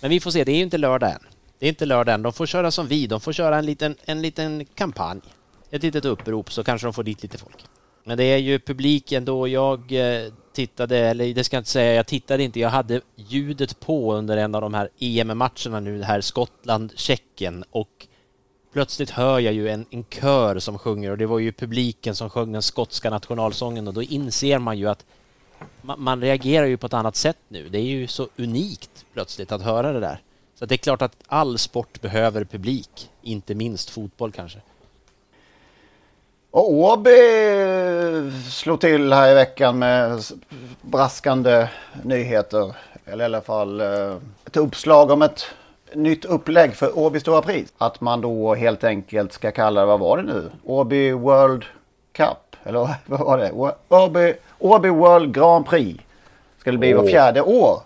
Men vi får se. Det är ju inte lördag än. Det är inte lördag än. De får köra som vi. De får köra en liten, en liten kampanj. Ett litet upprop så kanske de får dit lite folk. Men det är ju publiken då jag eh, tittade, eller det ska jag inte säga, jag tittade inte. Jag hade ljudet på under en av de här EM-matcherna nu, här Skottland-Tjeckien och plötsligt hör jag ju en, en kör som sjunger och det var ju publiken som sjöng den skotska nationalsången och då inser man ju att man, man reagerar ju på ett annat sätt nu. Det är ju så unikt plötsligt att höra det där. Så det är klart att all sport behöver publik, inte minst fotboll kanske. Och Åby slog till här i veckan med braskande nyheter. Eller i alla fall eh, ett uppslag om ett nytt upplägg för Åby Stora Pris. Att man då helt enkelt ska kalla det, vad var det nu? Åby World Cup? Eller vad var det? Åby Åby World Grand Prix ska det bli var Åh. fjärde år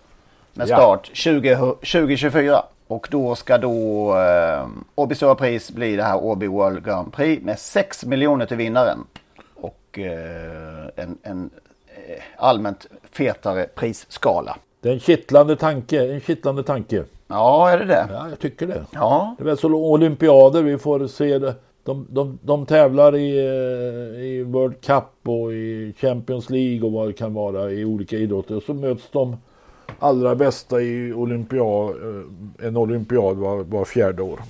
med Ja. start 20, 2024. Och då ska då eh, Åby Stora Pris bli det här Åby World Grand Prix med 6 miljoner till vinnaren. Och eh, en, en eh, allmänt fetare prisskala. Det är en kittlande tanke. En kittlande tanke. Ja, är det det? Ja, jag tycker det. Ja, Det är väl så olympiader vi får se. Det. De, de, de tävlar i, eh, i World Cup och i Champions League och vad det kan vara i olika idrotter. Och så möts de allra bästa i olympiad, eh, en olympiad var, var fjärde år.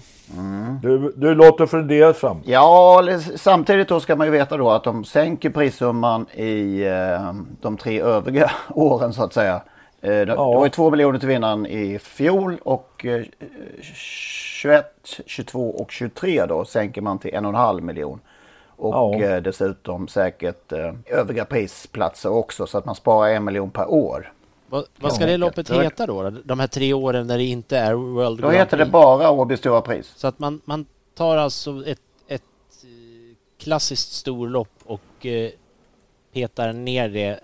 Du, du låter fundersam. Ja, samtidigt då ska man ju veta då att de sänker prissumman i eh, de tre övriga åren så att säga. Eh, det, det var ju 2 miljoner till vinnaren i fjol och eh, 21, 22 och 23 då sänker man till en och en halv miljon. Och Ja. eh, dessutom säkert eh, övriga prisplatser också så att man sparar en miljon per år. Vad, vad ska det loppet heta då? De här tre åren när det inte är World Då Grand heter det Prix? bara Åby Stora Pris. Så att man, man tar alltså ett, ett eh, klassiskt storlopp och eh, petar ner det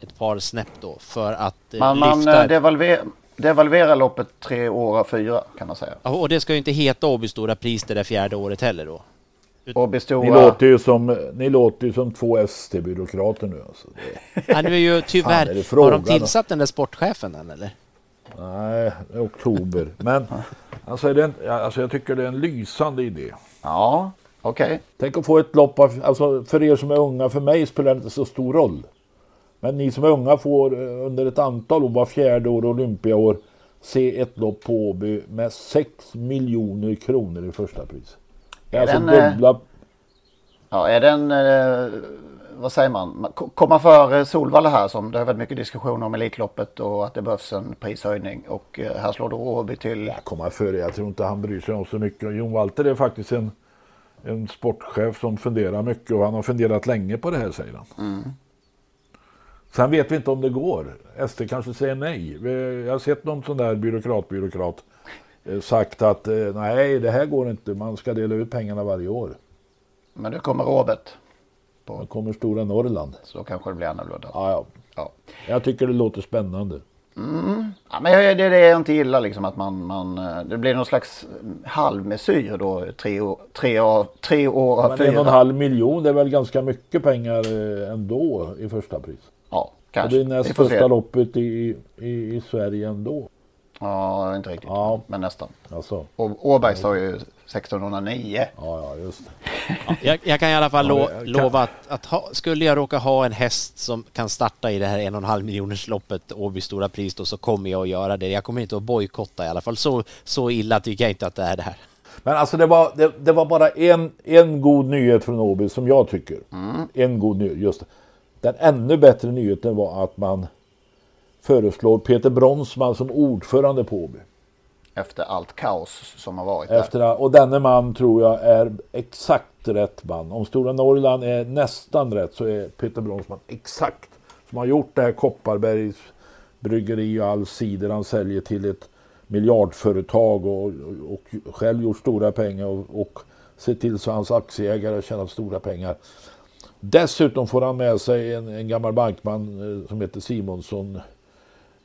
ett par snäpp då för att eh, Man, man lyfta... eh, devalver, devalverar loppet tre år av fyra kan man säga. Och det ska ju inte heta Åby Stora Pris det där fjärde året heller då. Åby Ni Stora... låter ju som, ni låter ju som två ST-byråkrater nu. Alltså. Det, Ja, nu är ju Fan, är tyvärr... det har frågan de då? tillsatt den där sportchefen än eller? nej, det är oktober. Men alltså, är det en, alltså, jag tycker det är en lysande idé. Ja, okej. Tänk att få ett lopp av, alltså för er som är unga, för mig spelar det inte så stor roll. Men ni som är unga får eh, under ett antal år, var fjärde år olympiaår, se ett lopp på Åby med 6 miljoner kronor i första pris. Det är alltså den, dubbla, Ja, är den, eh, vad säger man, Man ko- komma före Solvalla här som det har varit mycket diskussion om Elitloppet och att det behövs en prishöjning och eh, här slår då Åby till. jag kommer före, jag tror inte han bryr sig om så mycket. Jon Walter är faktiskt en, en sportchef som funderar mycket och han har funderat länge på det här säger han. Sen vet vi inte om det går. SD kanske säger nej. Jag har sett någon sån där byråkrat, byråkrat sagt att eh, nej, det här går inte. Man ska dela ut pengarna varje år. Men nu kommer Robert. Då kommer stora Norrland. Så då kanske det blir annorlunda. Ja, ja. Ja. Jag tycker det låter spännande. Ja, men det är det jag inte gillar liksom att man, man eh, det blir någon slags halvmesyr då tre år, tre år, tre år av Men en och en fyra. halv miljon det är väl ganska mycket pengar eh, ändå i första pris. Ja, Och kanske. det är näst största loppet i, i, i Sverige ändå. Ja, inte riktigt. Ja. Men nästan. Alltså, Och Åberg sa ju 1609. ja, ja, just det. Jag, jag kan i alla fall Ja, lo, lova att, att ha, skulle jag råka ha en häst som kan starta i det här en och en halv miljoners loppet Åby Stora Pris då så kommer jag att göra det. Jag kommer inte att bojkotta i alla fall. Så, så illa tycker jag inte att det är det här. Men alltså det var, det, det var bara en, en god nyhet från Åby som jag tycker. En god nyhet, just det. Den ännu bättre nyheten var att man föreslår Peter Bronsman som ordförande på Åby. Efter allt kaos som har varit där. Efter, och denne man tror jag är exakt rätt man. Om Stora Norrland är nästan rätt så är Peter Bronsman exakt. Som har gjort det här Kopparbergs bryggeri och all cider han säljer till ett miljardföretag och, och, och själv gjort stora pengar och, och se till så hans aktieägare tjänat stora pengar. Dessutom får han med sig en, en gammal bankman eh, som heter Simonsson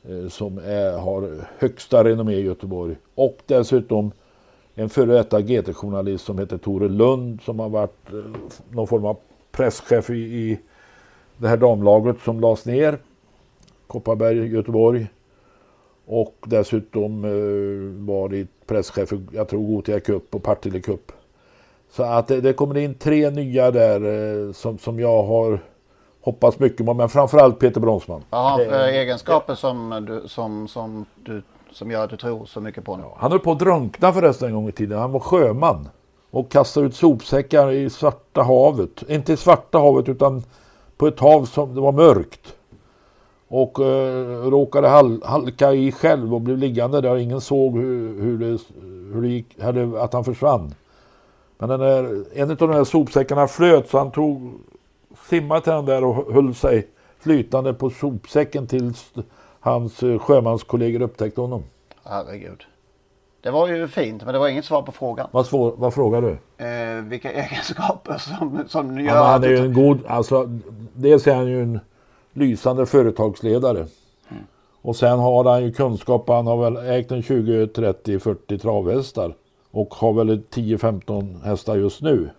Eh, som är, har högsta renommé i Göteborg. Och dessutom en före detta GT-journalist som heter Tore Lund som har varit eh, någon form av presschef i, i det här damlaget som lades ner. Kopparberg, Göteborg. Och dessutom eh, varit presschef för, jag tror, Gothia Cup och Partille Cup. Så att det, det kommer in tre nya där eh, som, som jag har hoppats mycket på. Men framförallt Peter Bronsman. Vad har han egenskaper som, du, som, som, du, som gör att du tror så mycket på honom? Han höll på att drunkna förresten en gång i tiden. Han var sjöman. Och kastade ut sopsäckar i Svarta havet. Inte i Svarta havet utan på ett hav som det var mörkt. Och eh, råkade hal halka i själv och blev liggande där. Ingen såg hur, hur, det, hur det gick, hade, att han försvann. Men den där, en av de där sopsäckarna flöt så han tog simmade till den där och höll sig flytande på sopsäcken tills hans eh, sjömanskollegor upptäckte honom. Herregud. Det var ju fint men det var inget svar på frågan. Vad, svår, vad frågar du? Eh, vilka egenskaper som, som Ja, gör men han är ju en god, alltså dels är han ju en lysande företagsledare. Och sen har han ju kunskap, han har väl ägt en 20, 30, 40 travhästar. Och har väl 10-15 hästar just nu.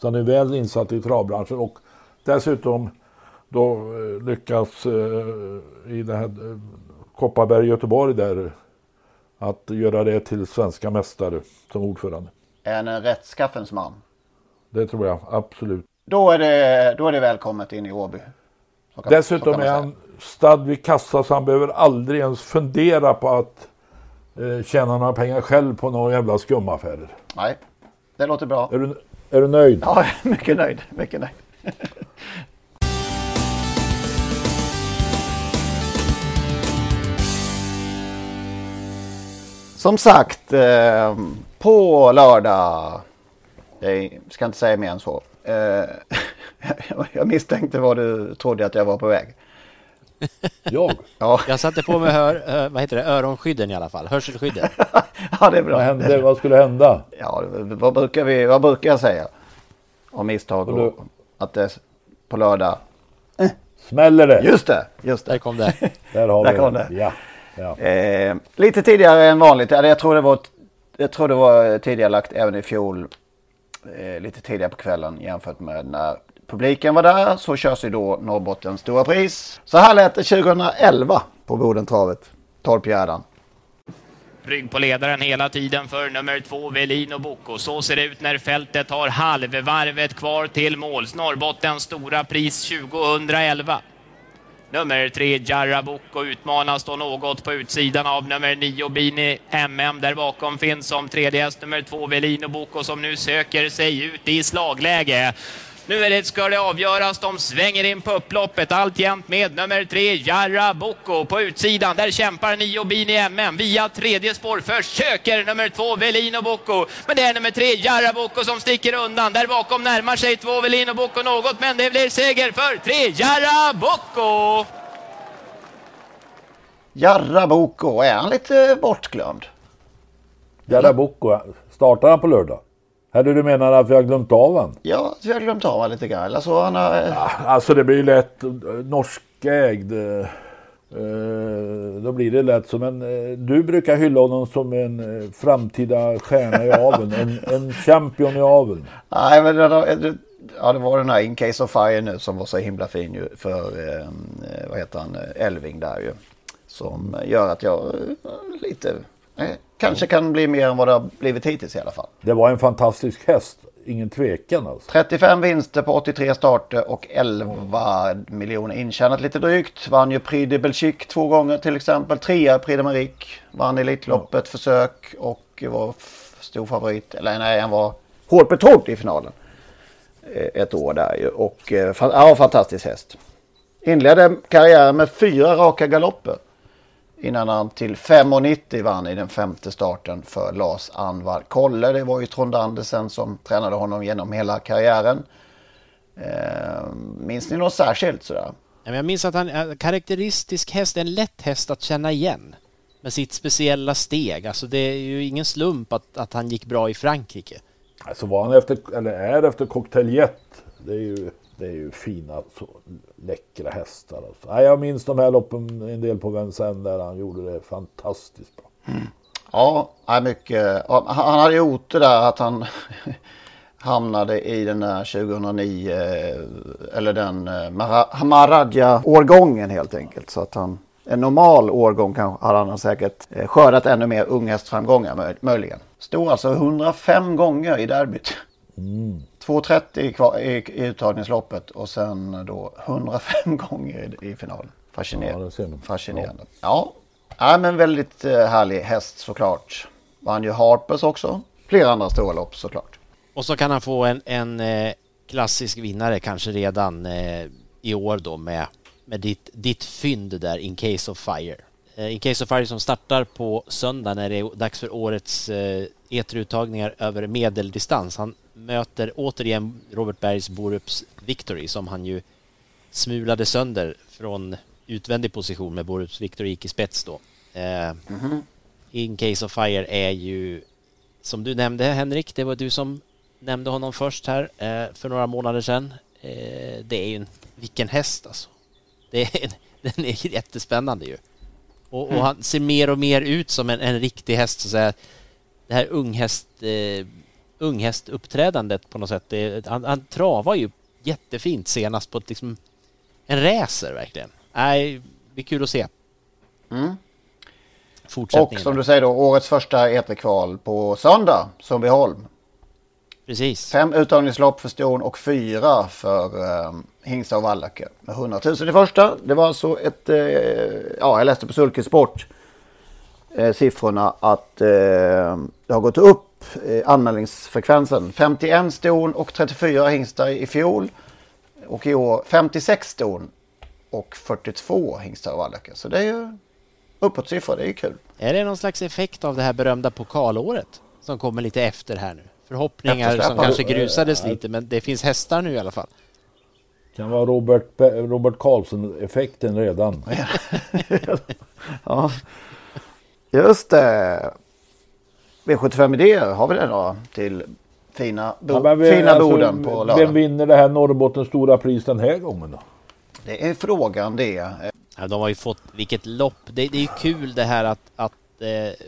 Så han är väl insatt i travbranschen och dessutom då eh, lyckas eh, i det här eh, Kopparberg Göteborg där att göra det till svenska mästare som ordförande. En rättskaffens man. Det tror jag absolut. Då är det, då är det välkommet in i Åby. Kan- Dessutom är han stadd vid kassa så han behöver aldrig ens fundera på att eh, tjäna några pengar själv på några jävla skumaffärer. Nej, det låter bra. Är du, är du nöjd? Ja, mycket nöjd. Mycket nöjd. Som sagt, eh, på lördag. Jag ska inte säga mer än så. Eh, jag misstänkte vad du trodde att jag var på väg. Jag? Ja, Jag satte på mig hör, ö, vad heter det, öronskydden i alla fall, hörselskydden. ja det är bra. Vad hände? Vad skulle hända? Ja, vad brukar, vi, vad brukar jag säga? Om misstag Och och att det på lördag. Smäller det? Just det, just det. Där kom det. Där har Där vi kom det. Ja. ja. Eh, lite tidigare än vanligt. Jag tror det var, jag tror det var tidigare lagt även i fjol. Eh, lite tidigare på kvällen jämfört med när publiken var där. Så körs ju då Norrbottens stora pris. Så här lät det 2011 på Bodentravet. Torpgärdan. Rygg på ledaren hela tiden för nummer två Velino Bocco. Så ser det ut när fältet har halvvarvet kvar till måls. Norrbottens stora pris 2011. Nummer tre Jarra Bocco utmanas då något på utsidan av nummer nio Bini MM. Där bakom finns som tredje häst nummer två Velino Bocco som nu söker sig ut i slagläge. Nu är det, ska det avgöras. De svänger in på upploppet alltjämt med nummer tre Jarra Bocco på utsidan. Där kämpar nio Bini MM via tredje spår. Försöker nummer två Velino Bocco. Men det är nummer tre Jarra Bocco som sticker undan. Där bakom närmar sig två Velino Bocco något. Men det blir seger för tre Jarra Bocco. Jarra Boko, är han lite bortglömd? Jarra Bocco, startar han på lördag? Eller du menar att vi har glömt av han? Ja, så jag har glömt av honom lite grann. Eller så han har... Alltså det blir ju lätt eh, norskägd. eh, eh, Då blir det lätt som en... eh, Du brukar hylla honom som en eh, framtida stjärna i aveln. En, en champion i aveln. Nej, men ja, det var den här In Case of Fire nu som var så himla fin ju för, eh, vad heter han, Elving där ju. Som gör att jag eh, lite, eh, kanske kan bli mer än vad det har blivit hittills i alla fall. Det var en fantastisk häst. Ingen tvekan alltså. 35 vinster på 83 starter och 11 miljoner intjänat lite drygt. Vann ju Prix de Belgique två gånger till exempel. Trea Prix de Marique. Vann Elitloppet försök och var stor favorit. Eller nej, han var hårt betrodd i finalen. Eh, Ett år där ju. Och eh, ja, fantastisk häst. Inledde karriären med fyra raka galopper. Innan han till 5,90 vann i den femte starten för Lars Anvar Kolle. Det var ju Trond Andersen som tränade honom genom hela karriären. Eh, minns ni något särskilt sådär? Jag minns att han är en karaktäristisk häst, en lätt häst att känna igen. Med sitt speciella steg. Alltså det är ju ingen slump att, att han gick bra i Frankrike. Alltså var han efter, eller är efter Cocktail Jet. Det är ju, det är ju fina, så läckra hästar. Alltså. Nej, jag minns de här loppen en del på Vincennes där han gjorde det fantastiskt bra. Ja, ja, mycket. Han hade ju otur där att han hamnade i den där 2009 eh, eller den eh, Mara- Maradja-årgången helt enkelt. Så att han, en normal årgång kanske hade han säkert eh, skördat ännu mer unghästframgångar möj- möjligen. Stod alltså 105 gånger i derbyt. 2.30 i, kvar- i, i uttagningsloppet och sen då 105 gånger i, i finalen. Fascinerande. Ja. Fascinerande. Ja. ja, men väldigt eh, härlig häst såklart. Vann ju Harpers också. Flera andra stora lopp såklart. Och så kan han få en, en eh, klassisk vinnare kanske redan eh, i år då med, med ditt, ditt fynd där, In Case of Fire. Eh, In Case of Fire som startar på söndag när det är dags för årets eh, eteruttagningar över medeldistans. Han möter återigen Robert Bergs Borups Victory som han ju smulade sönder från utvändig position med Borups Victory gick i spets då. Eh, In Case of Fire är ju som du nämnde Henrik, det var du som nämnde honom först här för några månader sedan. Det är ju en, vilken häst alltså. Det är, den är jättespännande ju. Och, och han ser mer och mer ut som en, en riktig häst, så att. Det här unghäst, eh, unghästuppträdandet på något sätt. Det, han, han travar ju jättefint senast på ett, liksom, en racer verkligen. Nej, det blir kul att se. Mm. Och som du säger då, årets första eterkval på söndag, Sundbyholm. Precis. Fem uttagningslopp för ston och fyra för eh, hingstar och vallacker. Med 100 000 i första. Det var alltså ett, eh, ja jag läste på Sulkesport eh, siffrorna att eh, det har gått upp eh, anmälningsfrekvensen. 51 ston och 34 hingstar i fjol. Och i år 56 ston och 42 hingstar och vallacker. Så det är ju uppåtsiffror, det är ju kul. Är det någon slags effekt av det här berömda pokalåret som kommer lite efter här nu? Förhoppningar som kanske grusades lite, men det finns hästar nu i alla fall. Kan vara Robert, Robert Karlsson-effekten redan. Ja, just det. V75 idéer har vi det då till fina, bo- Ja, vi- fina alltså, Boden på Vem lördag. vinner det här Norrbottens stora pris den här gången då? Det är frågan det. Ja, de har ju fått, vilket lopp. Det, det är ju kul det här att, att eh,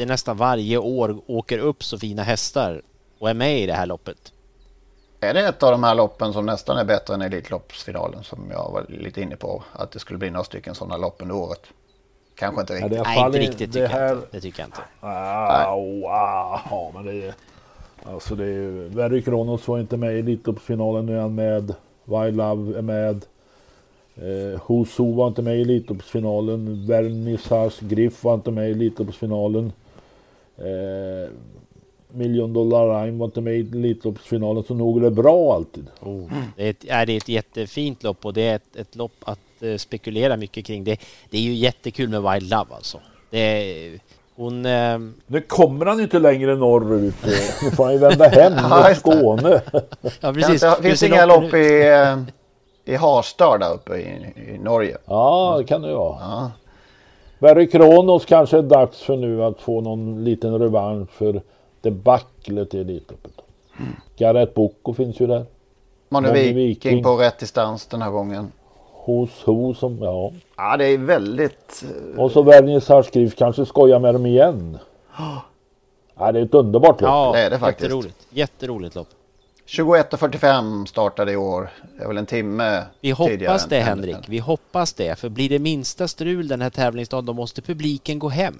det nästan varje år åker upp så fina hästar och är med i det här loppet. Är det ett av de här loppen som nästan är bättre än Elitloppsfinalen som jag var lite inne på? Att det skulle bli några stycken sådana lopp under året. Kanske inte Ja, riktigt. det är Nej, inte riktigt det tycker jag här- inte. Det tycker jag inte. Ah, wow, ja, men det är... Alltså det är ju... Very Kronos var inte med i Elitloppsfinalen, nu är han med. Wild Love är med. Eh, Husu var inte med i Elitloppsfinalen. Vernissage Griff var inte med i Elitloppsfinalen. Eh, Million Dollar Rhyme var inte med i Elitloppsfinalen, så nog är det bra alltid. Oh. Det, är ett, är det ett jättefint lopp och det är ett, ett lopp att eh, spekulera mycket kring. Det, det är ju jättekul med Wild Love alltså. Det hon... Eh, Nu kommer han ju inte längre norrut. Nu får han ju vända hem mot. Skåne. ja, precis. finns det ser inga lopp i, eh, i Harstad där uppe i, i Norge? Ja, det kan det vara. Ja. Barry Kronos kanske är dags för nu att få någon liten revansch för debaclet i Elitloppet. Gareth Boko finns ju där. Manu Viking Viking. på rätt distans den här gången. Hos Ho som, ja. Ja, det är väldigt... eh, Och så Vernissage Skrift kanske skojar med dem igen. Ja, det är ett underbart lopp. Ja, Det är det faktiskt. jätteroligt. Jätteroligt lopp. 21.45 startade i år. Det är väl en timme Vi hoppas det Henrik, vi hoppas det. För blir det minsta strul den här tävlingsdagen då måste publiken gå hem.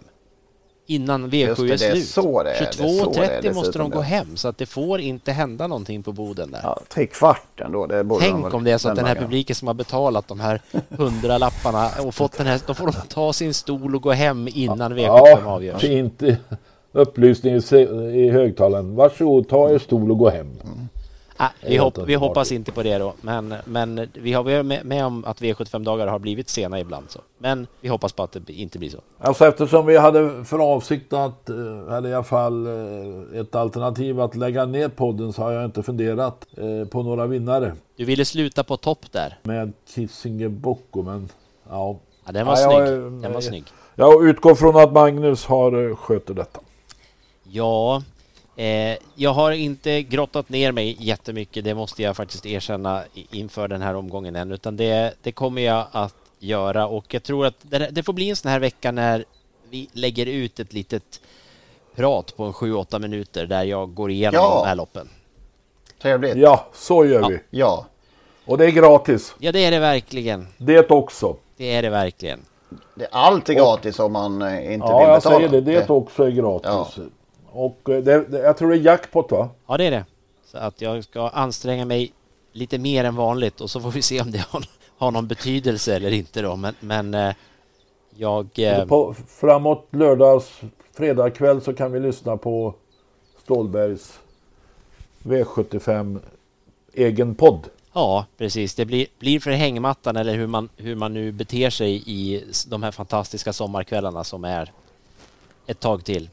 Innan V7 Just det, är det är slut. så det är, det är så det är 22.30 måste de gå ja. hem så att det får inte hända någonting på Boden där. Ja, tre kvart ändå. Det borde de Tänk väl om det är så att den här publiken som har betalat de här hundra lapparna och fått den här, då får de ta sin stol och gå hem innan V75 Ja, avgörs. fint upplysning i, högtalaren. Varsågod, ta er stol och gå hem. Ah, vi, hopp, vi hoppas inte på det då, men, men vi har varit med, om att V75 dagar har blivit sena ibland. Så. Men vi hoppas på att det inte blir så. Alltså eftersom vi hade för avsikt att, eh, eller i alla fall eh, ett alternativ att lägga ner podden så har jag inte funderat eh, på några vinnare Du ville sluta på topp där. med Kissinger Bocco men ja. Ja, den var Ja, jag- snygg. Den var snygg. Jag utgår från att Magnus har sköter detta. Ja, eh, jag har inte grottat ner mig jättemycket, det måste jag faktiskt erkänna inför den här omgången än, utan det, det kommer jag att göra och jag tror att det, det får bli en sån här vecka när vi lägger ut ett litet prat på en 7-8 minuter där jag går igenom Ja. de här loppen. Trevligt. Ja. Ja, så gör vi. ja. Och det är gratis. Ja, det är det verkligen. Det också. Det är det verkligen. Det är alltid gratis om man eh, inte Ja, vill jag betala. säger det. Det också är gratis. Och eh, det, det, jag tror det är jackpot va? Ja, det är det. Så att jag ska anstränga mig lite mer än vanligt och så får vi se om det har, har någon betydelse eller inte då. Men, men eh, jag... eh, På, framåt lördags, fredag kväll så kan vi lyssna på Stålbergs V75 egen podd. Ja, precis. Det blir, blir för hängmattan eller hur man, hur man nu beter sig i de här fantastiska sommarkvällarna som är ett tag till.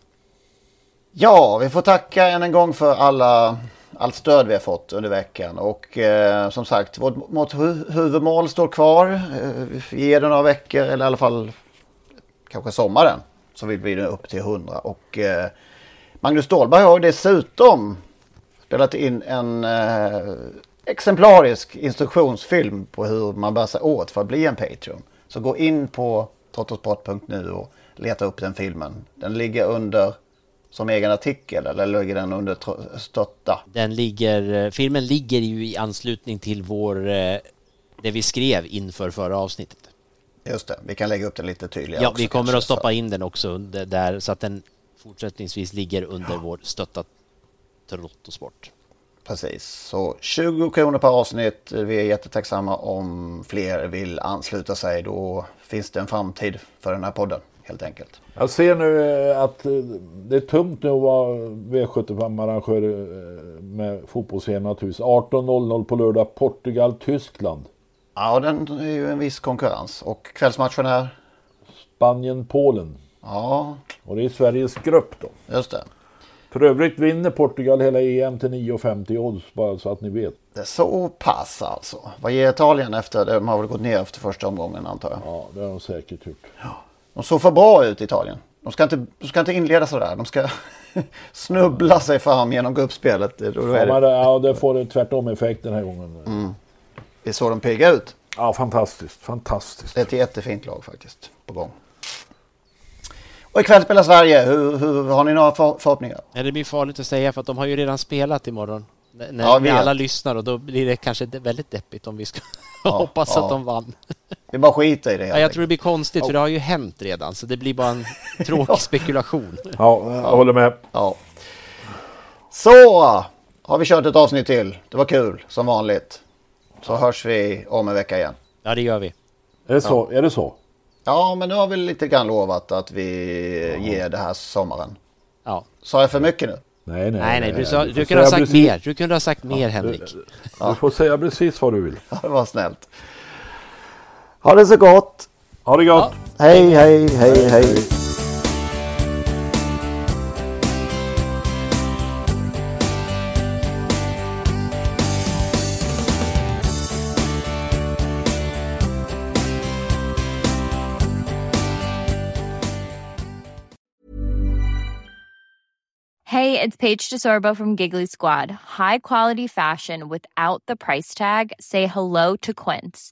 Ja, vi får tacka än en gång för alla, allt stöd vi har fått under veckan. Och eh, som sagt, vårt, vårt hu- huvudmål står kvar. Eh, vi ger det några veckor, eller i alla fall kanske sommaren. Så vill vi nu upp till 100. Och eh, Magnus Ståhlberg har dessutom spelat in en eh, exemplarisk instruktionsfilm på hur man bär sig åt för att bli en Patreon. Så gå in på totosport.nu och leta upp den filmen. Den ligger under som egen artikel eller ligger den under stötta? Den ligger, eh, filmen ligger ju i anslutning till vår, eh, det vi skrev inför förra avsnittet. Just det, vi kan lägga upp den lite tydligare Ja, också vi kommer kanske, att stoppa så. in den också där så att den fortsättningsvis ligger under vår stötta Trottosport. Precis, så 20 kronor per avsnitt. Vi är jättetacksamma om fler vill ansluta sig. Då finns det en framtid för den här podden helt enkelt. Jag ser nu eh, att eh, det är tungt nu att vara V75-arrangör eh, med fotbolls naturligtvis. 18.00 på lördag Portugal-Tyskland. Ja, den är ju en viss konkurrens. Och kvällsmatchen här? Spanien-Polen. Ja, Och det är Sveriges grupp då. just det. För övrigt vinner Portugal hela EM till 9,50 odds bara så att ni vet. Det är så pass alltså. Vad ger Italien efter? De har väl gått ner efter första omgången antar jag. Ja, det har de säkert gjort. De såg för bra ut Italien. De ska inte, de ska inte inleda sådär. De ska snubbla sig fram genom gruppspelet. Då Ja, det, det, ja, det får en tvärtom effekt den här gången. Mm. det är så de piggar ut. Ja, fantastiskt. Fantastiskt. Det är ett jättefint lag faktiskt på gång. Och ikväll spelar Sverige. Hur, hur har ni några för, förhoppningar? Ja, det blir farligt att säga för att de har ju redan spelat imorgon. N- När, Ja, vi när alla lyssnar och då blir det kanske väldigt deppigt om vi ska Ja, hoppas ja. att de vann. Vi bara skiter i det. Ja, jag tror det blir konstigt för det har ju hänt redan så det blir bara en tråkig spekulation. Ja, jag håller med. Ja. Så har vi kört ett avsnitt till. Det var kul som vanligt. Så hörs vi om en vecka igen. Ja, det gör vi. Är det så? Är det så? Ja, men nu har vi lite grann lovat att vi ger det här sommaren. Ja. Sa jag för mycket nu? Nej, nej. Nej, nej, du, sa, får du kunde ha sagt precis- mer. Du kunde ha sagt mer, Henrik. Du får säga precis vad du vill. Ja, det var snällt. Ha det så gott. Ha det gott. Hej, hej, hej, hej. Hey, it's Paige DeSorbo from Giggly Squad. High quality fashion without the price tag. Say hello to Quince.